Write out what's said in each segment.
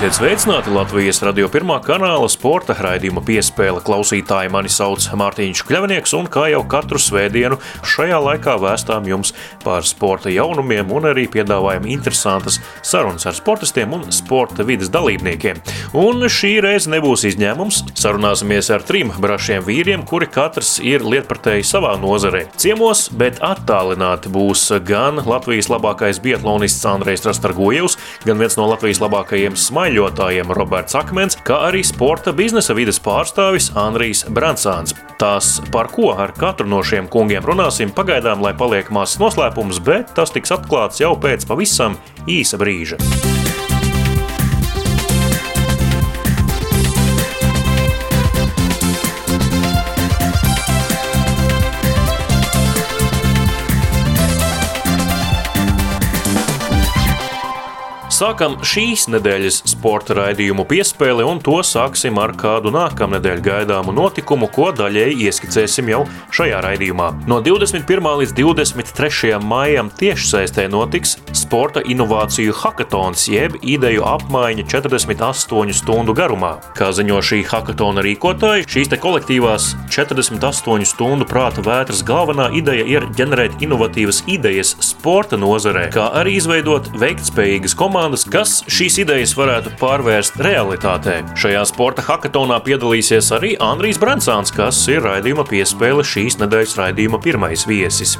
Esiet sveicināti Latvijas radio pirmā kanāla sporta raidījuma piespēle. Klausītāji mani sauc Mārtiņš Kļavnieks, un kā jau katru svētdienu šajā laikā vēstām jums par sporta jaunumiem un arī piedāvājam interesantas sarunas ar sportistiem un sporta vidas dalībniekiem. Un šī reize nebūs izņēmums. Sarunāsimies ar trim brašiem vīriem, kuri katrs ir lietpratēji savā nozarē. Ciemos, bet attālināti būs gan Latvijas labākais biatlonists Andrejs Rastargojevs, gan viens no Latvijas labākajiem smagajiem smaiļotājiem Roberts Akmens, kā arī sporta biznesa vides pārstāvis Andrijs Bransāns. Tās, par ko ar katru no šiem kungiem runāsim, pagaidām, lai paliek mazs noslēpums, bet tas tiks atklāts jau pēc pavisam īsa brīža. Sākam šīs nedēļas sporta raidījumu piespēli, un to sāksim ar kādu nākamnedēļ gaidāmu notikumu, ko daļēji ieskicēsim jau šajā raidījumā. No 21. līdz 23. maijam tiešsaistē notiks sporta inovāciju hackathons, jeb ideju apmaiņa 48 stundu garumā. Kā ziņo šī hackathona rīkotāji, šīs te kolektīvās 48 stundu prāta vētras galvenā ideja ir ģenerēt inovatīvas idejas sporta nozarē, kā arī izveidot veiktspējīgas komandas komandas, kas šīs idejas varētu pārvērst realitātē. Šajā sporta hackathonā piedalīsies arī Andrijs Bransāns, kas ir raidījuma piespēle šīs nedēļas raidījuma pirmais viesis.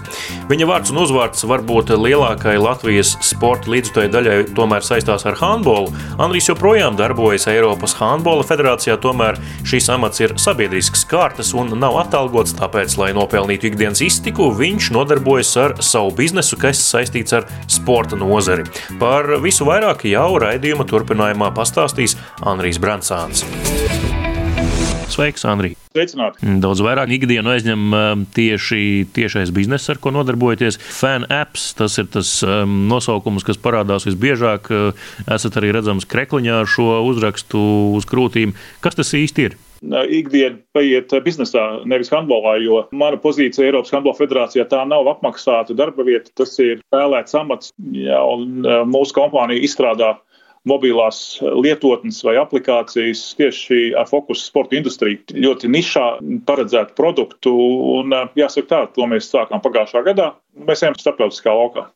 Viņa vārds un uzvārds varbūt lielākai Latvijas sporta līdzutēju daļai tomēr saistās ar handbolu. Andrijs joprojām darbojas Eiropas handbola federācijā, tomēr šīs amats ir sabiedrisks kārtas un nav atalgots, tāpēc, lai nopelnītu ikdienas iztiku, viņš nodarbojas ar savu biznesu, kas saistīts ar sporta nozari. Par visu vairāk vairāk jau raidījuma turpinājumā pastāstīs Andrijs Bransāns. Sveiks, Andrija! Sveicināti! Daudz vairāk ikdienu aizņem um, tieši tiešais bizness, ar ko nodarbojaties. Fan apps, tas ir tas um, nosaukums, kas parādās visbiežāk. Uh, esat arī redzams krekliņā ar šo uzrakstu uz krūtīm. Kas tas īsti ir? Ikdiena paiet biznesā, nevis handbolā, jo mana pozīcija Eiropas Handbola federācijā tā nav apmaksāta darba vieta, tas ir spēlēts amats, ja, un e, mūsu kompānija izstrādā mobilās lietotnes vai aplikācijas tieši ar fokusu sporta industriju. Ļoti nišā paredzētu produktu, un e, jāsaka tā, to mēs sākām pagājušā gadā. Mēs ejam starptautiskā laukā.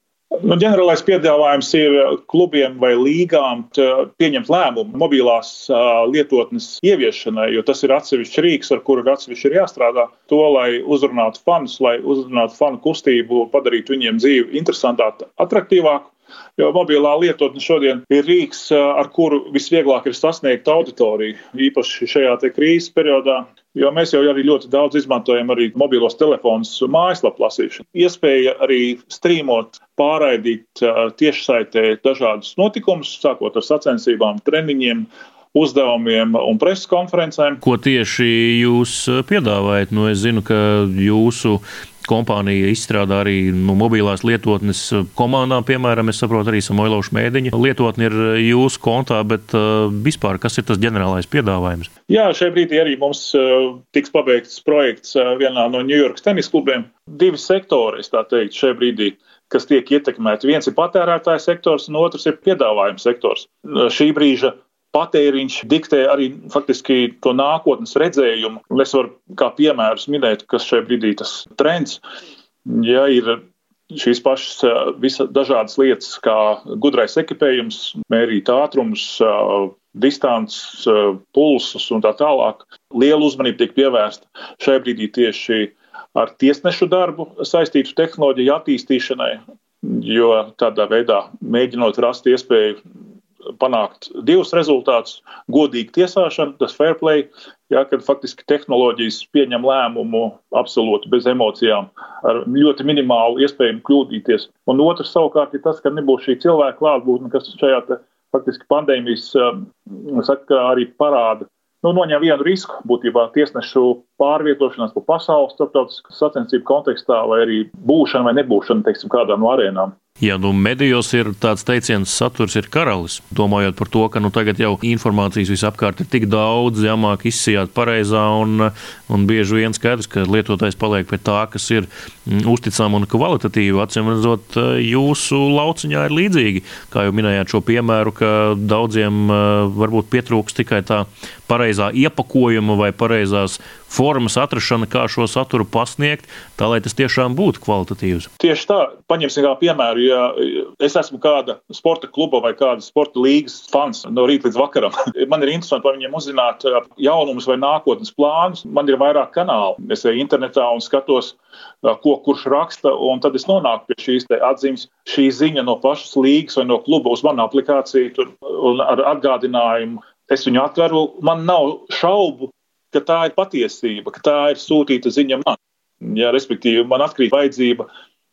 Nu, ģenerālais piedāvājums ir klubiem vai līgām pieņemt lēmumu mobilās lietotnes ieviešanai, jo tas ir atsevišķs rīks, ar kuru atsevišķi ir jāstrādā. To, lai uzrunātu fanus, lai uzrunātu fanu kustību, padarītu viņiem dzīvi interesantāku, attraktīvāku. Jo mobilā lietotne šodien ir rīks, ar kuru visvieglāk ir sasniegt auditoriju, īpaši šajā krīzes periodā. Jo mēs jau arī ļoti daudz izmantojam arī mobilos telefonus mājaslapu lasīšanu. Iespēja arī strīmot, pārraidīt tiešsaitē dažādus notikumus, sākot ar sacensībām, treniņiem, uzdevumiem un preses konferencēm. Ko tieši jūs piedāvājat? Nu, es zinu, ka jūsu kompānija izstrādā arī nu, mobilās lietotnes komandām, piemēram, es saprotu, arī Samoiloša mēdiņa lietotne ir jūsu kontā, bet uh, vispār kas ir tas ģenerālais piedāvājums? Jā, šai brīdī arī mums uh, tiks pabeigts projekts uh, vienā no Ņujorkas tenis klubiem. Divi sektori, es tā teiktu, šai brīdī kas tiek ietekmēti. Viens ir patērētāja sektors, un otrs ir piedāvājuma sektors. Šī brīža patēriņš diktē arī faktiski to nākotnes redzējumu. Es varu kā piemērus minēt, kas šajā brīdī tas trends. Ja ir šīs pašas visa, dažādas lietas, kā gudrais ekipējums, mērīt ātrumus, distances, pulsus un tā tālāk. Liela uzmanība tiek pievērsta šai brīdī tieši ar tiesnešu darbu saistītu tehnoloģiju attīstīšanai, jo tādā veidā mēģinot rast iespēju panākt divus rezultātus - godīgu tiesāšanu, tas fair play, jā, kad faktiski tehnoloģijas pieņem lēmumu absolūti bez emocijām, ar ļoti minimālu iespēju kļūdīties. Un otrs savukārt ir tas, ka nebūs šī cilvēka klātbūtne, kas šajā te, faktiski pandēmijas um, saka, arī parāda. Nu, noņem vienu risku, būtībā tiesnešu pārvietošanās pa pasauli starptautiskas sacensību kontekstā, vai arī būšana vai nebūšana, teiksim, kādā no arēnām. Ja nu medijos ir tāds teiciens, saturs ir karalis, domājot par to, ka nu, tagad jau informācijas visapkārt ir tik daudz, jāmāk izsijāt pareizā, un, un bieži vien skaidrs, ka lietotājs paliek pie tā, kas ir mm, uzticama un kvalitatīva. Acīm redzot, jūsu lauciņā ir līdzīgi. Kā jau minējāt šo piemēru, ka daudziem varbūt pietrūks tikai tā pareizā iepakojuma vai pareizās formas atrašana, kā šo saturu pasniegt, tā lai tas tiešām būtu kvalitatīvs. Tieši tā, paņemsim kā piemēru, ja es esmu kāda sporta kluba vai kāda sporta līgas fans no rīta līdz vakaram. Man ir interesanti par viņiem uzzināt jaunumus vai nākotnes plānus. Man ir vairāk kanālu. Es eju internetā un skatos, ko kurš raksta, un tad es nonāku pie šīs atzīmes. Šī ziņa no pašas līgas vai no kluba uz manu aplikāciju tur, ar atgādinājumu es viņu atveru, man nav šaubu, ka tā ir patiesība, ka tā ir sūtīta ziņa man. Ja, respektīvi, man atkrīt vajadzība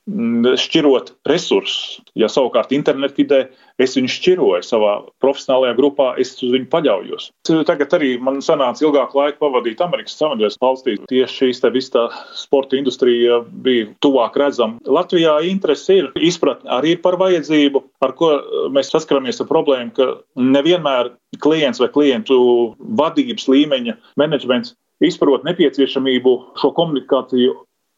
šķirot resursus. Ja savukārt internetvidē es viņu šķiroju savā profesionālajā grupā, es uz viņu paļaujos. Tagad arī man sanāca ilgāku laiku pavadīt Amerikas Savienotajās valstīs. Tieši šīs te visa sporta industrija bija tuvāk redzama. Latvijā interese ir, izpratne arī ir par vajadzību, ar ko mēs saskaramies ar problēmu, ka nevienmēr klients vai klientu vadības līmeņa menedžments izprot nepieciešamību šo komunikāciju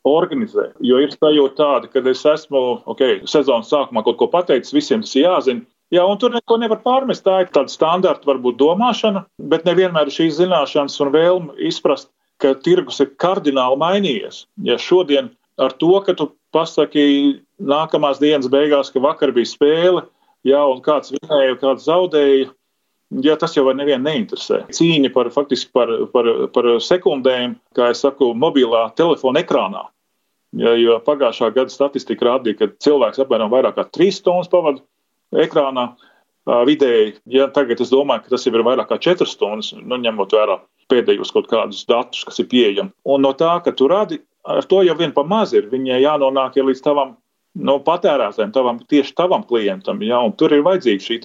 organizē. Jo ir sajūta tāda, ka es esmu okay, sezonas sākumā kaut ko pateicis, visiem tas ir jāzina. Jā, un tur neko nevar pārmest. Tā ir tāda standarta, varbūt domāšana, bet nevienmēr šīs zināšanas un vēlme izprast, ka tirgus ir kardināli mainījies. Ja šodien ar to, ka tu pasaki nākamās dienas beigās, ka vakar bija spēle, jā, un kāds vinēja, kāds zaudēja, ja tas jau nevienu neinteresē. Cīņa par, faktiski par, par, par sekundēm, kā es saku, mobilā telefona ekrānā. Ja, jo pagājušā gada statistika rādīja, ka cilvēks apmēram vairāk kā 3 stundas pavada ekrānā vidēji. Ja tagad es domāju, ka tas jau ir vairāk kā 4 stundas, nu, ņemot vērā pēdējos kaut kādus datus, kas ir pieejami. Un no tā, ka tu rādi, ar to jau vien pa maz ir, viņai jānonāk ja līdz tavam no patērētājiem, tavam, tieši tavam klientam. Ja, tur ir vajadzīgi šī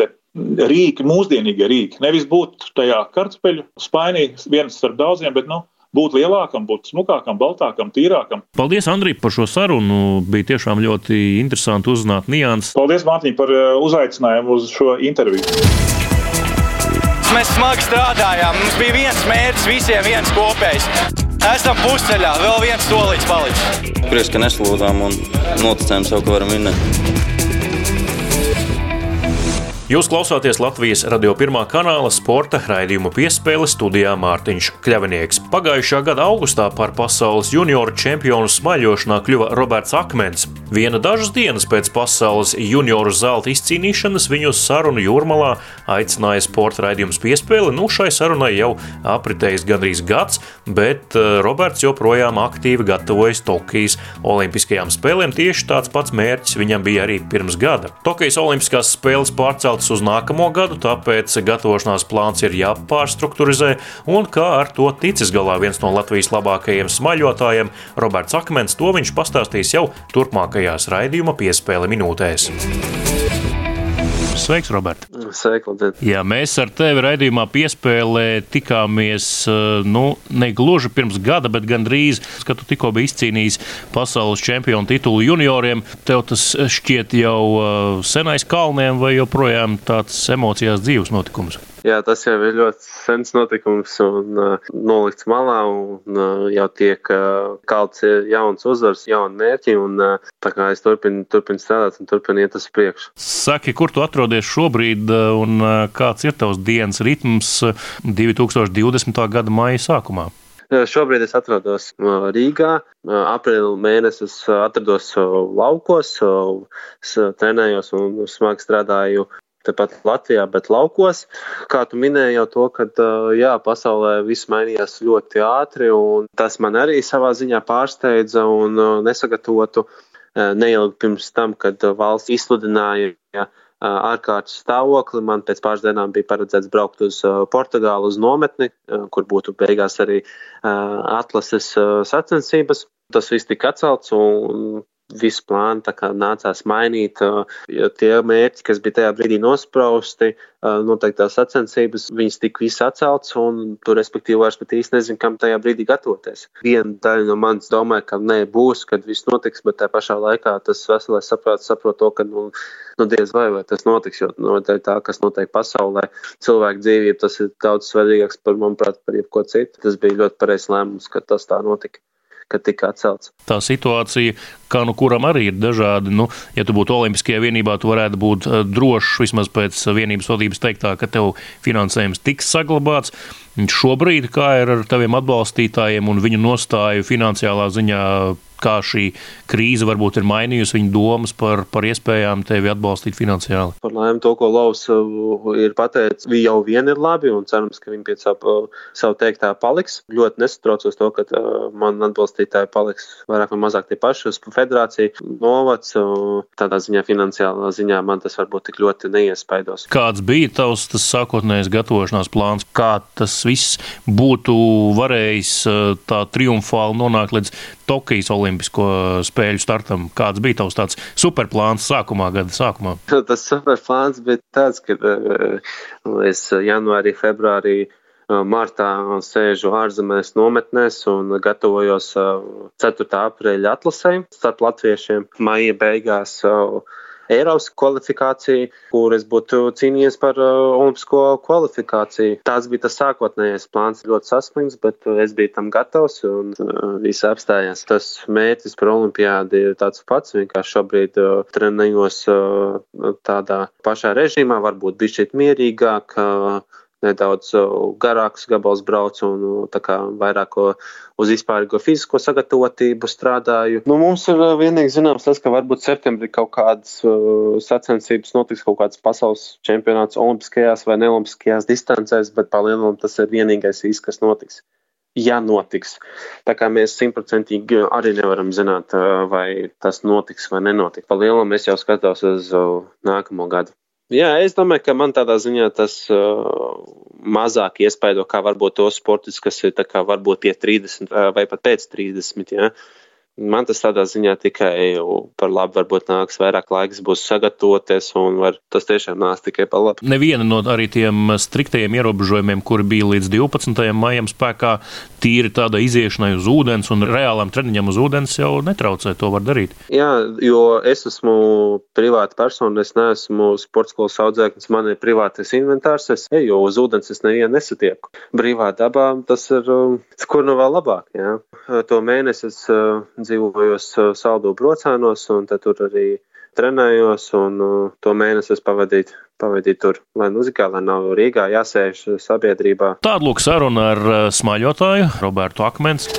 rīki, mūsdienīgie rīki. Nevis būt tajā kartupeļu spainī, viens starp daudziem, bet nu, būt lielākam, būt smukākam, baltākam, tīrākam. Paldies, Andrij, par šo sarunu. Bija tiešām ļoti interesanti uzzināt nianses. Paldies, Mārtiņ, par uh, uzaicinājumu uz šo interviju. Mēs smagi strādājām. Mums bija viens mērķis, visiem viens kopējs. Esam pusceļā, vēl viens solīts palicis. Prieks, ka neslūdzām un noticējām sev, ka varam minēt. Jūs klausāties Latvijas radio pirmā kanāla sporta raidījumu piespēle studijā Mārtiņš Kļavinieks. Pagājušā gada augustā par pasaules junioru čempionu smaļošanā kļuva Roberts Akmens. Viena dažas dienas pēc pasaules junioru zelta izcīnīšanas viņu sarunu jūrmalā aicināja sporta raidījums piespēle. Nu, šai sarunai jau apritējis gandrīz gads, bet eh, Roberts joprojām aktīvi gatavojas Tokijas Olimpiskajām spēlēm. Tieši tāds pats mērķis viņam bija arī pirms gada. Tokijas Olimpiskās spēles pārcelt pārceltas uz nākamo gadu, tāpēc gatavošanās plāns ir jāpārstrukturizē, un kā ar to ticis galā viens no Latvijas labākajiem smaļotājiem, Roberts Akmens, to viņš pastāstīs jau turpmākajās raidījuma piespēle minūtēs. Sveiks, Robert! Sveiki, labdien! Jā, mēs ar tevi raidījumā piespēlē tikāmies eh, nu, ne gluži pirms gada, bet gandrīz, kad tu tikko biji izcīnījis pasaules čempionu titulu junioriem. Tev tas šķiet jau eh, senais kalniem vai joprojām tāds emocijās dzīves notikums? Jā, tas jau ir ļoti sens notikums un uh, nolikts malā un uh, jau tiek uh, kalts jauns uzvars, jauni mērķi un uh, tā kā es turpinu, turpinu strādāt un turpinu iet uz priekšu. Saki, kur tu atrodies šobrīd uh, un uh, kāds ir tavs dienas ritms 2020. Uh, gada maija sākumā? Šobrīd es atrodos Rīgā. Aprīļa mēnesis atrados laukos, trenējos un smagi strādāju tepat Latvijā, bet laukos. Kā tu minēji jau to, ka jā, pasaulē viss mainījās ļoti ātri, un tas man arī savā ziņā pārsteidza un nesagatavotu neilgi pirms tam, kad valsts izsludināja. Ja, ārkārtas stāvokli. Man pēc pāris dienām bija paredzēts braukt uz Portugālu, uz nometni, kur būtu beigās arī atlases sacensības. Tas viss tika atcelts, un visu plānu nācās mainīt. Jo tie mērķi, kas bija tajā brīdī nosprausti, noteiktās sacensības, viņas tika visas atceltas, un tur, respektīvi, vairs pat īsti nezinu, kam tajā brīdī gatavoties. Viena daļa no manis domāja, ka nē, būs, kad viss notiks, bet tajā pašā laikā tas veselais saprāts saprot to, ka, nu, nu diez vai, vai tas notiks, jo no, tā, kas notiek pasaulē, cilvēku dzīvība, tas ir daudz svarīgāks par, manuprāt, par jebko citu. Tas bija ļoti pareizs lēmums, ka tas tā notika kad tika atcelts. Tā situācija, kā nu kuram arī ir dažādi, nu, ja tu būtu Olimpiskajā vienībā, tu varētu būt eh, drošs vismaz pēc vienības vadības teiktā, ka tev finansējums tiks saglabāts. Šobrīd, kā ir ar taviem atbalstītājiem un viņu nostāju finansiālā ziņā, kā šī krīze varbūt ir mainījusi viņu domas par, par iespējām tevi atbalstīt finansiāli? Par laimi to, ko Laus uh, ir pateicis, viņi jau vien ir labi un cerams, ka viņi pie savu, uh, savu teiktā paliks. Ļoti nesatraucos to, ka uh, man atbalstītāji paliks vairāk vai mazāk tie paši uz federāciju, novads. Tādā ziņā, finansiālā ziņā man tas varbūt tik ļoti neiespaidos. Kāds bija tavs tas sākotnējais gatavošanās plāns? Kā tas viss būtu varējis tā triumfāli nonākt līdz Tokijas Olimpisko spēļu startam. Kāds bija tavs tāds superplāns sākumā, gada sākumā? Tas superplāns bija tāds, ka uh, es janvārī, februārī uh, martā sēžu ārzemēs nometnēs un gatavojos 4. Uh, aprīļa atlasēm starp latviešiem. Maija beigās Eiropas kvalifikāciju, kur es būtu cīnījies par uh, olimpisko kvalifikāciju. Tas bija tas sākotnējais plāns, ļoti saspringts, bet uh, es biju tam gatavs un uh, viss apstājās. Tas mērķis par olimpiādi ir tāds pats, vienkārši šobrīd trenējos tādā pašā režīmā, varbūt bišķiet mierīgāk. Nedaudz garāks gabals braucu un vairāk uz vispārīgo fizisko sagatavotību strādāju. Nu, mums ir vienīgi zināms tas, ka varbūt septembrī kaut kādas uh, sacensības notiks kaut kāds pasaules čempionāts olimpiskajās vai neolimpiskajās distancēs, bet palielinām tas ir vienīgais īsts, kas notiks. Ja notiks. Tā kā mēs simtprocentīgi arī nevaram zināt, vai tas notiks vai nenotiks. Palielinām es jau skatos uz nākamo gadu. Jā, es domāju, ka man tādā ziņā tas uh, mazāk iespaido kā varbūt tos sportistus, kas ir varbūt pie 30 uh, vai pat pēc 30. Ja? Man tas tādā ziņā tikai par labu, varbūt nāks vairāk laiks, būs sagatavoties, un var, tas tiešām nāks tikai par labu. Neviena no arī tiem striktajiem ierobežojumiem, kuri bija līdz 12. maijam spēkā, tīri tāda iziešanai uz ūdens un reālām treniņam uz ūdens jau netraucē to var darīt. Jā, jo es esmu privāta persona, es neesmu sports skolas audzēknis, man ir privātais inventārs, es eju uz ūdens, es nevienu nesatieku. Brīvā dabā tas ir, kur nu vēl labāk, jā. To mēnesi es dzīvojos Saldu brocēnos, un tur arī trenējos, un to mēnesi es pavadīju, pavadīju tur, lai nu zikā, lai nav Rīgā jāsēž sabiedrībā. Tāda lūk saruna ar smaļotāju Robertu Akmens.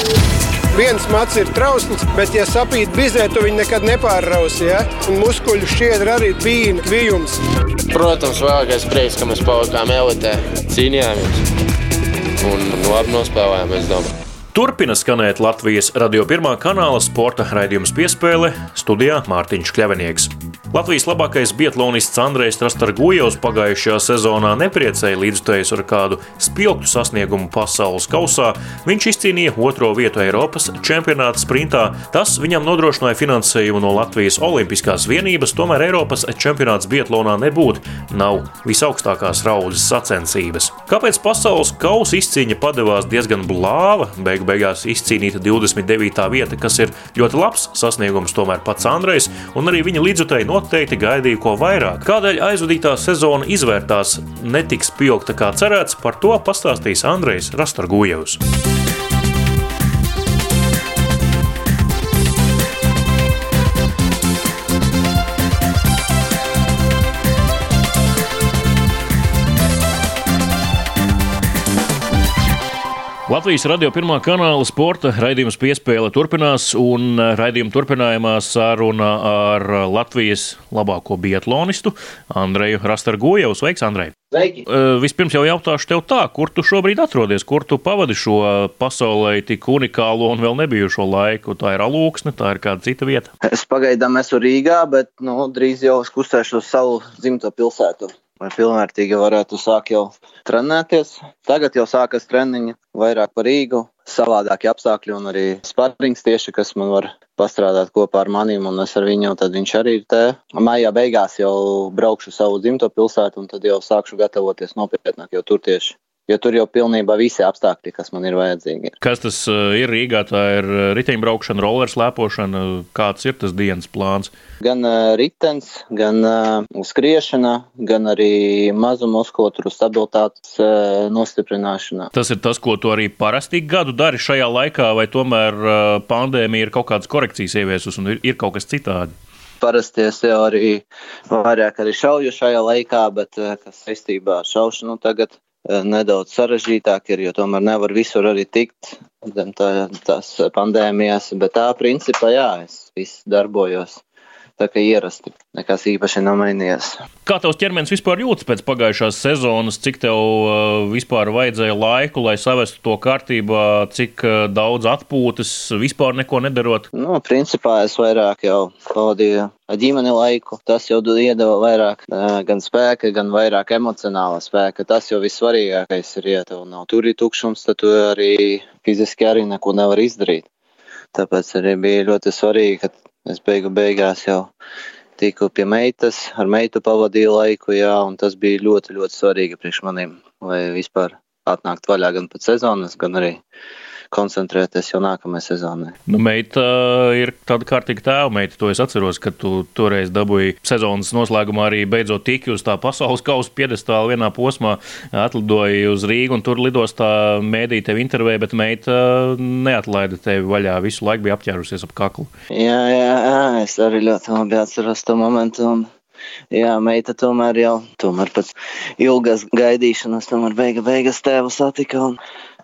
Viens mats ir trausls, bet, ja sapīt bizē, tu viņu nekad nepārrausi. Ja? Un muskuļu šķiedra arī bija kvijums. Protams, vēlākais prieks, ka mēs palikām elitē, cīnījāmies un labi nospēlējām, es domāju. Turpina skanēt Latvijas radio pirmā kanāla sporta raidījums piespēle studijā Mārtiņš Kļavinieks. Latvijas labākais bietlonists Andrejs Strastargujovs pagājušajā sezonā nepriecēja līdzstājus ar kādu spilgtu sasniegumu pasaules kausā. Viņš izcīnīja otro vietu Eiropas čempionāta sprintā. Tas viņam nodrošināja finansējumu no Latvijas Olimpiskās vienības, tomēr Eiropas čempionāts bietlonā nebūtu. Nav visaugstākās raudzes sacensības. Kāpēc pasaules kausa izcīņa padevās diezgan blāva? Beigu beigās izcīnīta 29. vieta, kas ir ļoti labs sasniegums tomēr pats Andrejs, un arī viņa līdzutēji noteikti gaidīja ko vairāk. Kādēļ aizvadītā sezona izvērtās netiks pieaugta kā cerēts, par to pastāstīs Andrejs Rastargujevs. Latvijas radio pirmā kanāla sporta raidījums piespēle turpinās, un eh, raidījuma turpinājumā saruna ar Latvijas labāko biatlonistu Andreju Rastargojevu. Sveiks, Andrej! Sveiki! Uh, vispirms jau jautāšu tev tā, kur tu šobrīd atrodies, kur tu pavadi šo pasaulē tik unikālo un vēl nebijušo laiku. Tā ir alūksne, tā ir kāda cita vieta. Es pagaidām esmu Rīgā, bet nu, drīz jau es kustēšu uz savu dzimto pilsētu lai pilnvērtīgi varētu sākt jau trenēties. Tagad jau sākas treniņi vairāk par Rīgu, savādākie apstākļi un arī sparrings tieši, kas man var pastrādāt kopā ar maniem, un es ar viņu, tad viņš arī ir te. Maijā beigās jau braukšu savu dzimto pilsētu, un tad jau sākšu gatavoties nopietnāk, jo tur tieši jo tur jau pilnībā visi apstākļi, kas man ir vajadzīgi. Kas tas ir Rīgā? Tā ir riteņbraukšana, roller slēpošana. Kāds ir tas dienas plāns? Gan ritens, gan skriešana, gan arī mazu muskulatūru stabilitātes nostiprināšana. Tas ir tas, ko tu arī parasti gadu dari šajā laikā, vai tomēr pandēmija ir kaut kādas korekcijas ieviesus un ir, ir kaut kas citādi? Parasti es jau arī vairāk arī šauju šajā laikā, bet kas saistībā ar šaušanu tagad nedaudz sarežģītāk ir, jo tomēr nevar visur arī tikt tā, tās pandēmijas, bet tā principā jā, es viss darbojos tā kā ierasti. Nekas īpaši nav mainījies. Kā tavs ķermenis vispār jūtas pēc pagājušās sezonas? Cik tev uh, vispār vajadzēja laiku, lai savestu to kārtībā, cik uh, daudz atpūtas, vispār neko nedarot? Nu, principā es vairāk jau pavadīju ģimeni laiku. Tas jau iedeva vairāk uh, gan spēka, gan vairāk emocionāla spēka. Tas jau vissvarīgākais ir, ja tev nav tur ir tukšums, tad tu arī fiziski arī neko nevar izdarīt. Tāpēc arī bija ļoti svarīgi, ka Es beigu beigās jau tiku pie meitas, ar meitu pavadīju laiku, jā, un tas bija ļoti, ļoti svarīgi priekš maniem, lai vispār atnākt vaļā gan pēc sezonas, gan arī koncentrēties jau nākamajai sezonai. Nu, meita ir tāda kārtīga tēva meita. To es atceros, ka tu toreiz dabūji sezonas noslēgumā arī beidzot tiki uz tā pasaules kausa piedestāla vienā posmā, atlidoji uz Rīgu un tur lidostā mēdīja tevi intervēja, bet meita neatlaida tevi vaļā. Visu laiku bija apķērusies ap kaklu. Jā, jā, jā es arī ļoti labi atceros to momentu. Un... Jā, meita tomēr jau, tomēr pēc ilgas gaidīšanas, tomēr beiga, beigas tēvu satika. Un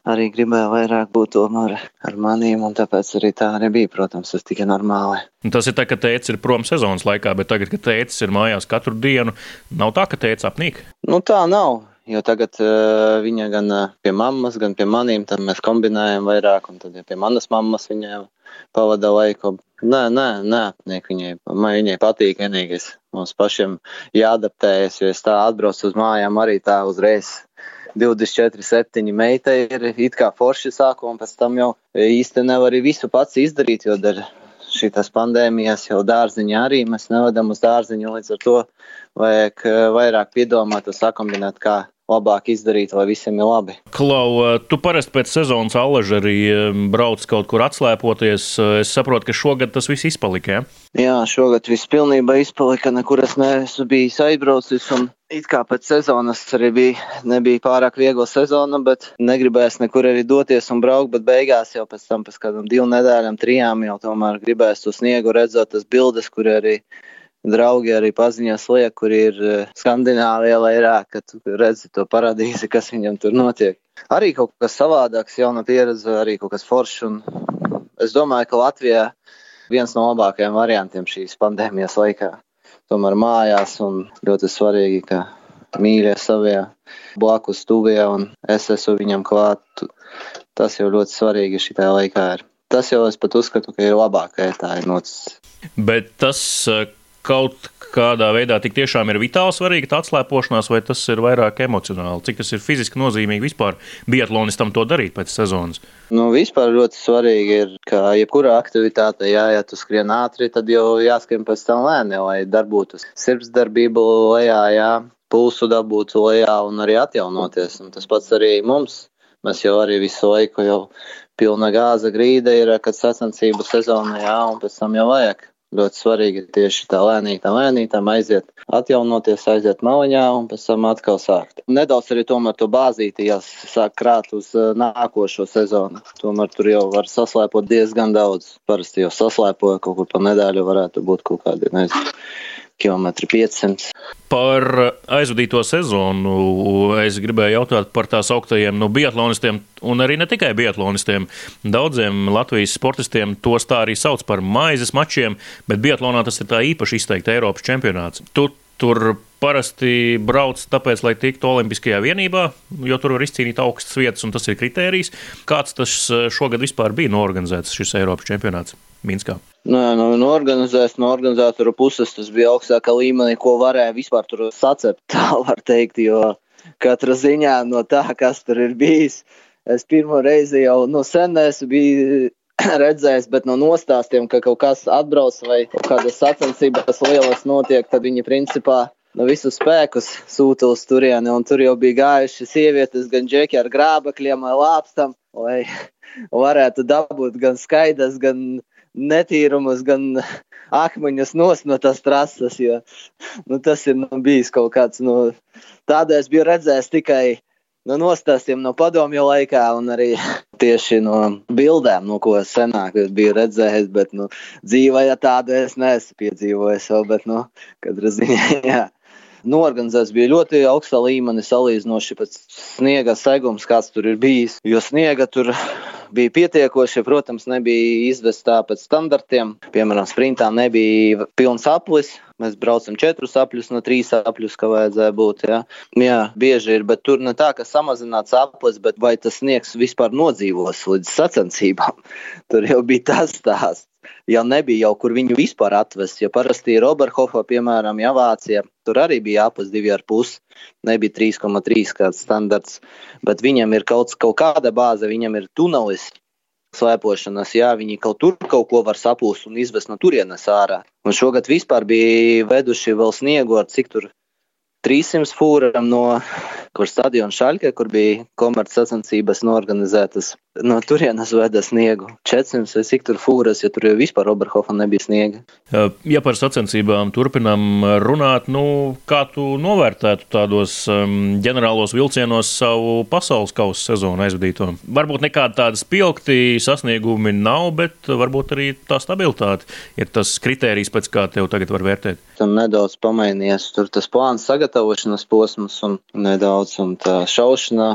arī gribēja vairāk būt tomēr ar manīm, un tāpēc arī tā arī bija, protams, tas tikai normāli. Tas ir tā, ka tēvs ir prom sezonas laikā, bet tagad, kad tēvs ir mājās katru dienu, nav tā, ka tēvs apnīk? Nu tā nav. Jo tagad uh, viņa gan uh, pie mammas, gan pie maniem, tad mēs kombinējam vairāk, un tad ja pie manas mammas viņa pavada laiku. Nē, nē, nē, viņai, viņai patīk vienīgais. Mums pašiem jāadaptējas, jo es tā atbraucu uz mājām arī tā uzreiz 24, 7 meita ir it kā forši sākuma, pēc tam jau īsti nevar arī visu pats izdarīt, jo dēļ šīs pandēmijas jau dārziņā arī mēs nevadam uz dārziņu, līdz ar to vajag eh, vairāk piedomāt un sakombinēt, kā labāk izdarīt, lai visiem ir labi. Klau, eh, tu parasti pēc sezonas alaža arī brauc kaut kur atslēpoties. Es saprotu, ka šogad tas viss izpalika. Ja? Jā, šogad viss pilnībā izpalika, nekur es neesmu bijis aizbraucis. Un it kā pēc sezonas arī bija, nebija pārāk viegla sezona, bet negribēs nekur arī doties un braukt. Bet beigās jau pēc tam, pēc kādām divām nedēļām, trijām jau tomēr gribēs to sniegu redzēt, tas bildes, kur arī draugi arī paziņās liek, kur ir eh, Skandināvija vairāk, ka tu redzi to paradīzi, kas viņam tur notiek. Arī kaut kas savādāks, jauna pieredze, arī kaut kas foršs. Es domāju, ka Latvijā viens no labākajiem variantiem šīs pandēmijas laikā. Tomēr mājās un ļoti svarīgi, ka mīļie savie blakus tuvie un es esmu viņam klāt. Tas jau ļoti svarīgi šajā laikā ir. Tas jau es pat uzskatu, ka ir labākais tā ir noticis. Bet tas, kaut kādā veidā tik tiešām ir vitāli svarīga tā atslēpošanās, vai tas ir vairāk emocionāli? Cik tas ir fiziski nozīmīgi vispār biatlonistam to darīt pēc sezonas? Nu, vispār ļoti svarīgi ir, ka jebkurā aktivitātē, jā, ja tu skrien ātri, tad jau jāskrien pēc tam lēni, lai darbotu sirdsdarbību lejā, jā, pulsu dabūtu lejā un arī atjaunoties. Un tas pats arī mums. Mēs jau arī visu laiku jau pilna gāza grīda ir, kad sacensību sezona, jā, un pēc tam jau vajag ļoti svarīgi tieši tā lēnītām, lēnītām aiziet, atjaunoties, aiziet maliņā un pēc tam atkal sākt. Nedaudz arī tomēr to bāzīti jāsāk krāt uz eh, nākošo sezonu. Tomēr tur jau var saslēpot diezgan daudz. Parasti jau saslēpoja kaut kur pa nedēļu varētu būt kaut kādi, nezinu km 500. Par aizvadīto sezonu es gribēju jautāt par tās augtajiem nu, biatlonistiem, un arī ne tikai biatlonistiem. Daudziem Latvijas sportistiem tos tā arī sauc par maizes mačiem, bet biatlonā tas ir tā īpaši izteikti Eiropas čempionāts. Tu tur parasti brauc tāpēc, lai tiktu Olimpiskajā vienībā, jo tur var izcīnīt augstas vietas, un tas ir kritērijs. Kāds tas šogad vispār bija norganizēts šis Eiropas čempionāts Minskā? Nu, nu, nu, organizēts no organizatoru puses, tas bija augstākā līmenī, ko varēja vispār tur sacept, tā var teikt, jo katra ziņā no tā, kas tur ir bijis, es pirmo reizi jau no senēs biju redzējis, bet no nostāstiem, ka kaut kas atbrauc vai kādas sacensības lielas notiek, tad viņi principā no visus spēkus sūta uz turieni, tur jau bija gājuši sievietes, gan džeki ar grābekļiem vai lāpstam, lai varētu dabūt gan skaidrs, gan netīrumus, gan akmeņus nos no tās trases, jo nu, tas ir nu, bijis kaut kāds, nu, tādā es biju redzējis tikai no nostāstiem no padomju laikā un arī tieši no bildēm, no ko senāk biju redzējis, bet nu, dzīvē tādu es neesmu piedzīvojis vēl, bet, nu, katrā ziņā. Norganizēts bija ļoti augsta līmenī salīdzinoši pēc sniega segums, kāds tur ir bijis. Jo sniega tur bija pietiekoši, protams, nebija izvest tā pēc standartiem. Piemēram, sprintā nebija pilns aplis. Mēs braucam četrus apļus no trīs apļus, kā vajadzēja būt. Ja? Jā, bieži ir, bet tur ne tā, ka samazināts aplis, bet vai tas sniegs vispār nodzīvos līdz sacensībām. Tur jau bija tas stāsts jau nebija jau kur viņu vispār atvest. Ja parasti ir Oberhofa, piemēram, ja Vācija, tur arī bija apus divi ar pusi, nebija 3,3 kāds standarts, bet viņam ir kaut, kaut kāda bāze, viņam ir tunelis. Slēpošanas, jā, viņi kaut tur kaut ko var sapūst un izvest no turienes ārā. Un šogad vispār bija veduši vēl sniegu ar cik tur 300 fūram no kur stadiona Šaļkē, kur bija komercsacensības norganizētas. No turienes veda sniegu. 400 vai cik tur fūras, ja tur jau vispār Oberhofa nebija sniega. Ja par sacensībām turpinām runāt, nu, kā tu novērtētu tādos um, ģenerālos vilcienos savu pasaules kausa sezonu aizvadīto? Varbūt nekāda tāda spilgti sasniegumi nav, bet varbūt arī tā stabilitāte ir tas kritērijs, pēc kā tev tagad var vērtēt. Tam nedaudz pamainījies tur tas plāns sagatavošanas posms un nedaudz daudz, un tā šaušana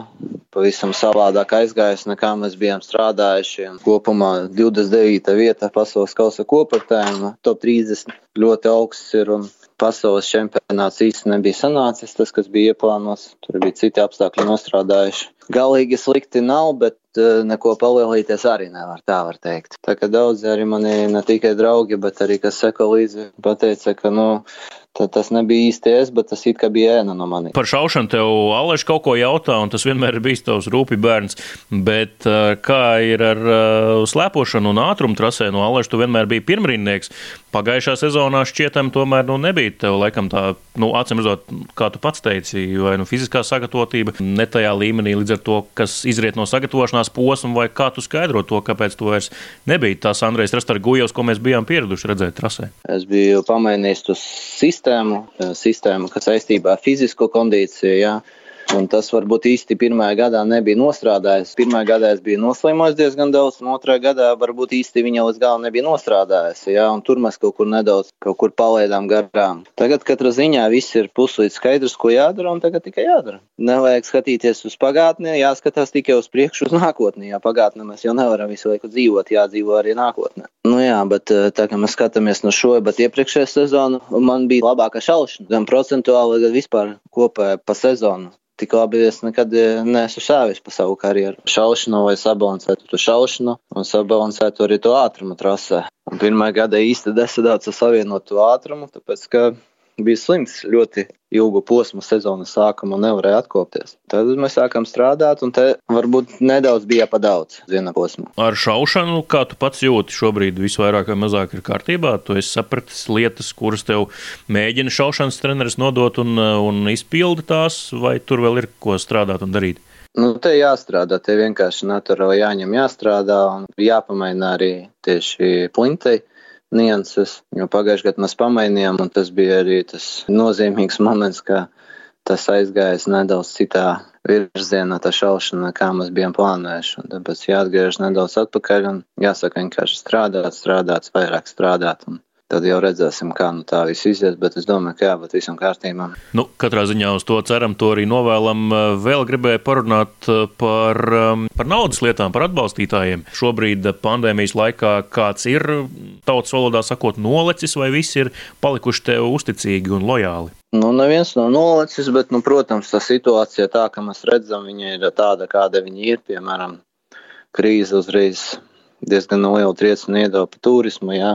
pavisam savādāk aizgājusi nekā mēs bijām strādājuši. Kopumā 29. vieta pasaules kausa kopratēm, top 30 ļoti augsts ir. Un pasaules čempionāts īsti nebija sanācis, tas, kas bija ieplānots. Tur bija citi apstākļi nostrādājuši. Galīgi slikti nav, bet uh, neko palielīties arī nevar, tā var teikt. Tā kā daudzi arī mani ne tikai draugi, bet arī, kas seko līdzi, pateica, ka, nu, tas nebija īsti es, bet tas it kā bija ēna no manis. Par šaušanu tev Aleš kaut ko jautā, un tas vienmēr ir bijis tavs rūpi bērns. Bet kā ir ar slēpošanu un ātrumu trasē no Aleša, tu vienmēr biji pirmrindnieks. Pagājušā sezonā šķietam tomēr nu, nebija tev laikam tā, nu, acīm redzot, kā tu pats teici, vai nu fiziskā sagatavotība ne tajā līmenī līdz ar to, kas izriet no sagatavošanās posma, vai kā tu skaidro to, kāpēc tu vairs nebija tās Andrejs Rastargujos, ko mēs bijām pieraduši redzēt trasē. Es biju pamainījis to sistēmu, sistēmu, kas saistībā ar fizisko kondīciju. Jā. Un tas varbūt īsti pirmajā gadā nebija nostrādājis. Pirmajā gadā es biju noslimojis diezgan daudz, un otrajā gadā varbūt īsti viņa līdz galam nebija nostrādājis. Ja? Un tur mēs kaut kur nedaudz kaut kur palaidām garām. Tagad katrā ziņā viss ir puslīdz skaidrs, ko jādara, un tagad tikai jādara. Nevajag skatīties uz pagātni, jāskatās tikai uz priekšu, uz nākotni. Jā, pagātnē mēs jau nevaram visu laiku dzīvot, jādzīvo arī nākotnē. Nu jā, bet eh, tā kā mēs skatāmies no šo, bet iepriekšējā sezonu man bija labāka šaušana. Gan procentuāli, gan vispār kopā pa sezonu tik labi es nekad eh, neesmu šāvis pa savu karjeru. Šaušanu vai sabalansētu to šaušanu un sabalansētu arī to ātrumu trasē. Un pirmā gada īsti nesadāca savienot to ātrumu, tāpēc ka bija slims ļoti ilgu posmu sezonas sākuma un nevarēja atkopties. Tad mēs sākām strādāt, un te varbūt nedaudz bija pa daudz viena posma. Ar šaušanu, kā tu pats jūti, šobrīd visvairāk vai mazāk ir kārtībā. Tu esi sapratis lietas, kuras tev mēģina šaušanas treneris nodot un, un izpildi tās, vai tur vēl ir ko strādāt un darīt? Nu, te jāstrādā, te vienkārši naturāli jāņem, jāstrādā un jāpamaina arī tieši plintei nianses, jo pagājušajā gadā mēs pamainījām, un tas bija arī tas nozīmīgs moments, ka tas aizgājis nedaudz citā virzienā, tā šaušana, kā mēs bijām plānojuši. Tāpēc jāatgriežas nedaudz atpakaļ un jāsaka vienkārši strādāt, strādāt, vairāk strādāt. Un Tad jau redzēsim, kā nu tā viss izies, bet es domāju, ka jā, bet visam kārtībā. Nu, katrā ziņā uz to ceram, to arī novēlam. Vēl gribēju parunāt par, par naudas lietām, par atbalstītājiem. Šobrīd pandēmijas laikā kāds ir, tautas valodā sakot, nolecis, vai visi ir palikuši tev uzticīgi un lojāli? Nu, neviens nav nolecis, bet, nu, protams, tā situācija tā, ka mēs redzam, viņa ir tāda, kāda viņa ir. Piemēram, krīze uzreiz diezgan lielu triecienu iedeva pa turismu. Jā.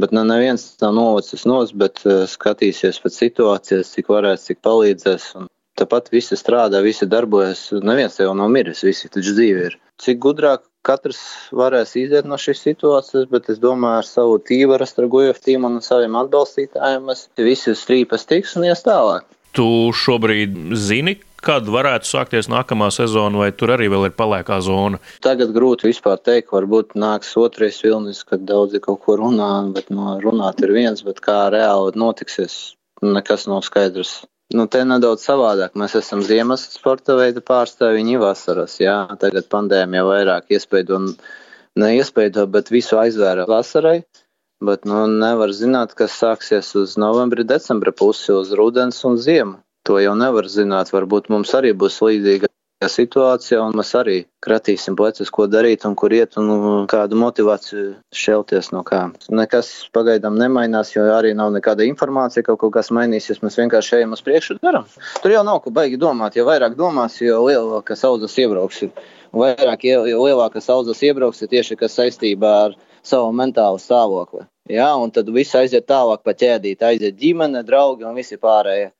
Bet nu, neviens nav novacis nos, bet uh, skatīsies pēc situācijas, cik varēs, cik palīdzēs. Un tāpat visi strādā, visi darbojas. Neviens jau nav miris, visi taču dzīve ir. Cik gudrāk katrs varēs iziet no šīs situācijas, bet es domāju, ar savu tīvu, ar Stragojevu tīmu un saviem atbalstītājiem mēs visi strīpas tiks un ies tālāk. Tu šobrīd zini, kad varētu sākties nākamā sezona, vai tur arī vēl ir paliekā zona? Tagad grūti vispār teikt, varbūt nāks otrais vilnis, kad daudzi kaut ko runā, bet no runāt ir viens, bet kā reāli notiksies, nekas nav skaidrs. Nu, te nedaudz savādāk. Mēs esam ziemas sporta veida pārstāvji, viņi vasaras. Jā, tagad pandēmija vairāk iespēja neiespēja, bet visu aizvēra vasarai. Bet nu, nevar zināt, kas sāksies uz novembra, decembra pusi, uz rudens un ziemu. To jau nevar zināt. Varbūt mums arī būs līdzīga situācija, un mēs arī kratīsim plecus, ko darīt un kur iet, un kādu motivāciju šelties no kā. Nekas pagaidām nemainās, jo arī nav nekāda informācija, ka kaut kas mainīsies. Mēs vienkārši ejam uz priekšu un darām. Tur jau nav ko baigi domāt. Jo vairāk domās, jo lielākas audzes iebrauks. Vairāk, lielākas audzes iebrauks tieši kas saistībā ar savu mentālu stāvokli. Jā, un tad viss aiziet tālāk pa ķēdīt, aiziet ģimene, draugi un visi pārējie.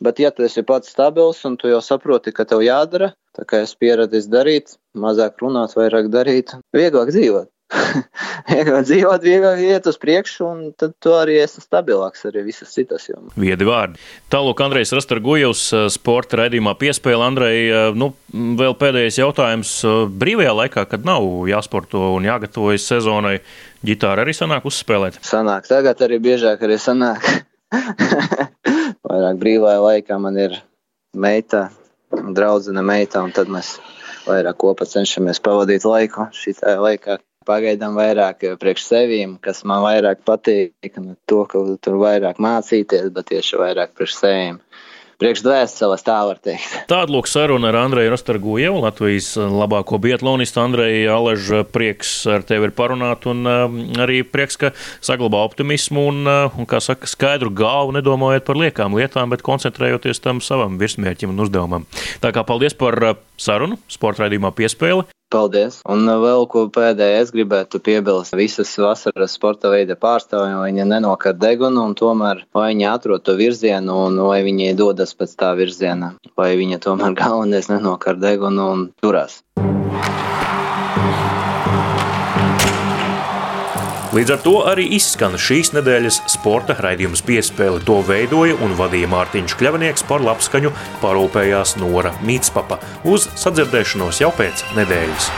Bet, ja tu esi pats stabils un tu jau saproti, ka tev jādara, tā kā es pieredzēju darīt, mazāk runāt, vairāk darīt, vieglāk dzīvot. vieglāk dzīvot, vieglāk iet uz priekšu, un tad tu arī esi stabilāks arī visas citas jomas. Viedi vārdi. Tālāk, Andrejs Rastargujevs, eh, sporta raidījumā piespēle. Andrej, eh, nu, vēl pēdējais jautājums. Eh, brīvajā laikā, kad nav jāsporto un jāgatavojas sezonai, ģitāra arī sanāk uzspēlēt? Sanāk, tagad arī biežāk arī sanāk. vairāk brīvajā laikā man ir meita, draudzene meita, un tad mēs vairāk kopā cenšamies pavadīt laiku šitā laikā. Pagaidām vairāk priekš sevīm, kas man vairāk patīk, ne to, ka tur vairāk mācīties, bet tieši vairāk priekš sevīm priekšdvēseles, tā var teikt. Tāda lūk saruna ar Andreju Rastargojevu, Latvijas labāko bietlonistu. Andreja Alež, prieks ar tevi ir parunāt un um, arī prieks, ka saglabā optimismu un, uh, un kā saka, skaidru galvu, nedomājot par liekām lietām, bet koncentrējoties tam savam virsmērķim un uzdevumam. Tā kā paldies par uh, sarunu, sporta raidījumā piespēli. Paldies! Un vēl ko pēdējais gribētu piebilst. Visas vasaras sporta veida pārstāvji, viņi nenokar degunu un tomēr vai viņi atrod to virzienu un vai viņi dodas pēc tā virziena, vai viņi tomēr galvenais nenokar degunu un turās. Līdz ar to arī izskan šīs nedēļas sporta raidījums piespēle. To veidoja un vadīja Mārtiņš Kļavnieks par labskaņu parūpējās Nora Mītspapa. Uz sadzirdēšanos jau pēc nedēļas.